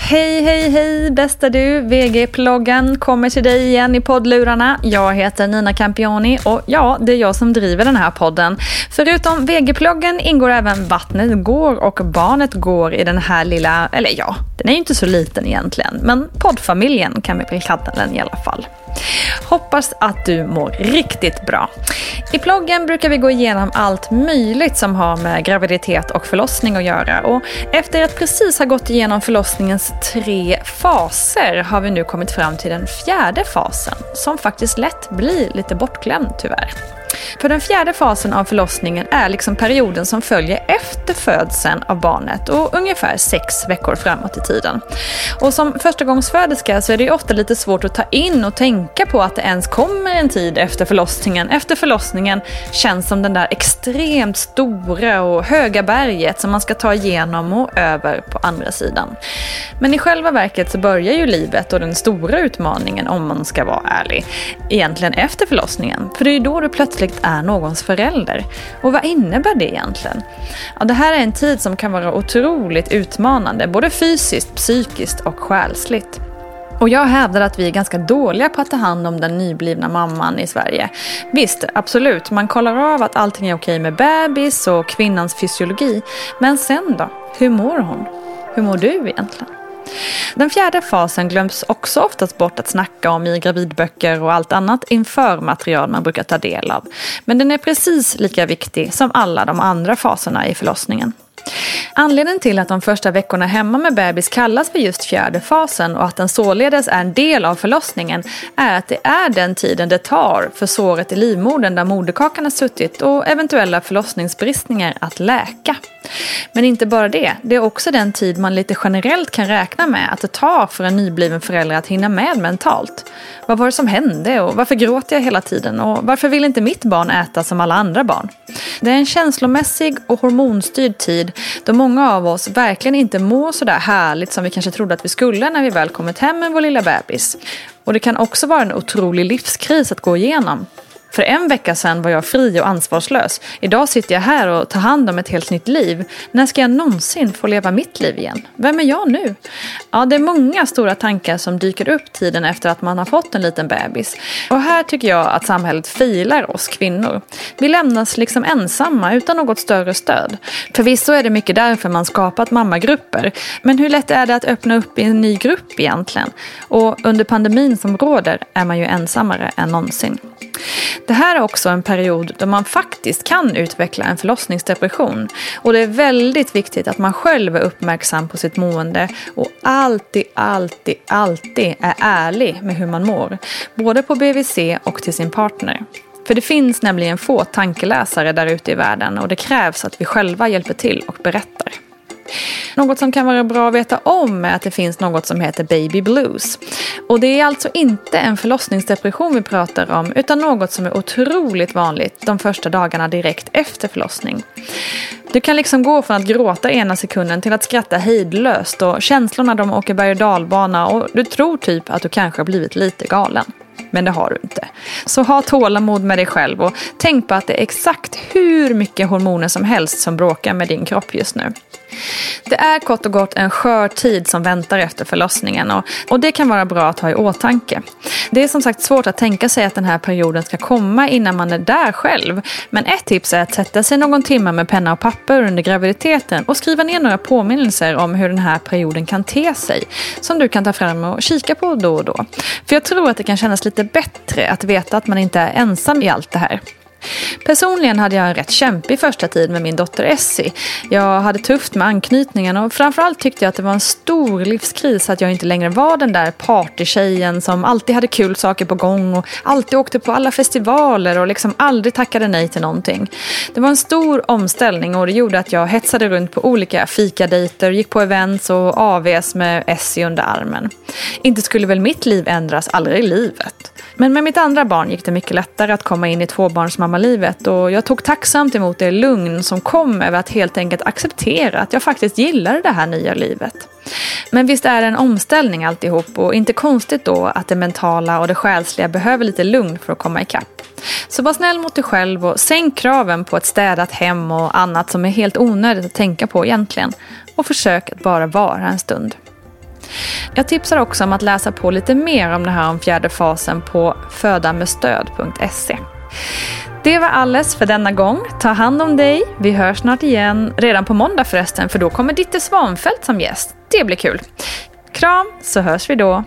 Hej, hej, hej bästa du! VG-ploggen kommer till dig igen i poddlurarna. Jag heter Nina Campioni och ja, det är jag som driver den här podden. Förutom VG-ploggen ingår även Vattnet går och Barnet går i den här lilla, eller ja, den är ju inte så liten egentligen, men poddfamiljen kan vi väl kalla den i alla fall. Hoppas att du mår riktigt bra. I ploggen brukar vi gå igenom allt möjligt som har med graviditet och förlossning att göra. Och efter att precis ha gått igenom förlossningens tre faser har vi nu kommit fram till den fjärde fasen, som faktiskt lätt blir lite bortglömd tyvärr. För den fjärde fasen av förlossningen är liksom perioden som följer efter födseln av barnet och ungefär sex veckor framåt i tiden. Och som förstagångsföderska så är det ofta lite svårt att ta in och tänka på att det ens kommer en tid efter förlossningen. Efter förlossningen känns som den där extremt stora och höga berget som man ska ta igenom och över på andra sidan. Men i själva verket så börjar ju livet och den stora utmaningen, om man ska vara ärlig, egentligen efter förlossningen. För det är ju då du plötsligt är någons förälder. Och vad innebär det egentligen? Ja, det här är en tid som kan vara otroligt utmanande, både fysiskt, psykiskt och själsligt. Och jag hävdar att vi är ganska dåliga på att ta hand om den nyblivna mamman i Sverige. Visst, absolut, man kollar av att allting är okej med bebis och kvinnans fysiologi. Men sen då? Hur mår hon? Hur mår du egentligen? Den fjärde fasen glöms också oftast bort att snacka om i gravidböcker och allt annat inför material man brukar ta del av. Men den är precis lika viktig som alla de andra faserna i förlossningen. Anledningen till att de första veckorna hemma med bebis kallas för just fjärde fasen och att den således är en del av förlossningen är att det är den tiden det tar för såret i livmodern där moderkakan har suttit och eventuella förlossningsbristningar att läka. Men inte bara det, det är också den tid man lite generellt kan räkna med att det tar för en nybliven förälder att hinna med mentalt. Vad var det som hände och varför gråter jag hela tiden och varför vill inte mitt barn äta som alla andra barn? Det är en känslomässig och hormonstyrd tid då många av oss verkligen inte mår så där härligt som vi kanske trodde att vi skulle när vi väl kommit hem med vår lilla bebis. Och det kan också vara en otrolig livskris att gå igenom. För en vecka sedan var jag fri och ansvarslös. Idag sitter jag här och tar hand om ett helt nytt liv. När ska jag någonsin få leva mitt liv igen? Vem är jag nu? Ja, det är många stora tankar som dyker upp tiden efter att man har fått en liten bebis. Och här tycker jag att samhället filar oss kvinnor. Vi lämnas liksom ensamma utan något större stöd. Förvisso är det mycket därför man skapat mammagrupper. Men hur lätt är det att öppna upp i en ny grupp egentligen? Och under pandemin som råder är man ju ensammare än någonsin. Det här är också en period då man faktiskt kan utveckla en förlossningsdepression. Och det är väldigt viktigt att man själv är uppmärksam på sitt mående och alltid, alltid, alltid är ärlig med hur man mår. Både på BVC och till sin partner. För det finns nämligen få tankeläsare där ute i världen och det krävs att vi själva hjälper till och berättar. Något som kan vara bra att veta om är att det finns något som heter baby blues. Och det är alltså inte en förlossningsdepression vi pratar om utan något som är otroligt vanligt de första dagarna direkt efter förlossning. Du kan liksom gå från att gråta ena sekunden till att skratta hejdlöst och känslorna de åker berg och dalbana och du tror typ att du kanske har blivit lite galen. Men det har du inte. Så ha tålamod med dig själv och tänk på att det är exakt hur mycket hormoner som helst som bråkar med din kropp just nu. Det är kort och gott en skör tid som väntar efter förlossningen och, och det kan vara bra att ha i åtanke. Det är som sagt svårt att tänka sig att den här perioden ska komma innan man är där själv. Men ett tips är att sätta sig någon timme med penna och papper under graviditeten och skriva ner några påminnelser om hur den här perioden kan te sig. Som du kan ta fram och kika på då och då. För jag tror att det kan kännas lite bättre att veta att man inte är ensam i allt det här. Personligen hade jag en rätt kämpig första tid med min dotter Essie. Jag hade tufft med anknytningen och framförallt tyckte jag att det var en stor livskris att jag inte längre var den där partytjejen som alltid hade kul saker på gång och alltid åkte på alla festivaler och liksom aldrig tackade nej till någonting. Det var en stor omställning och det gjorde att jag hetsade runt på olika fikadejter, gick på events och AVs med Essie under armen. Inte skulle väl mitt liv ändras, aldrig i livet. Men med mitt andra barn gick det mycket lättare att komma in i tvåbarnsmammalivet och jag tog tacksamt emot det lugn som kom över att helt enkelt acceptera att jag faktiskt gillade det här nya livet. Men visst är det en omställning alltihop och inte konstigt då att det mentala och det själsliga behöver lite lugn för att komma ikapp. Så var snäll mot dig själv och sänk kraven på ett städat hem och annat som är helt onödigt att tänka på egentligen. Och försök att bara vara en stund. Jag tipsar också om att läsa på lite mer om det här om fjärde fasen på födamedstöd.se. Det var alles för denna gång. Ta hand om dig. Vi hörs snart igen. Redan på måndag förresten, för då kommer Ditte Svanfeldt som gäst. Det blir kul. Kram, så hörs vi då.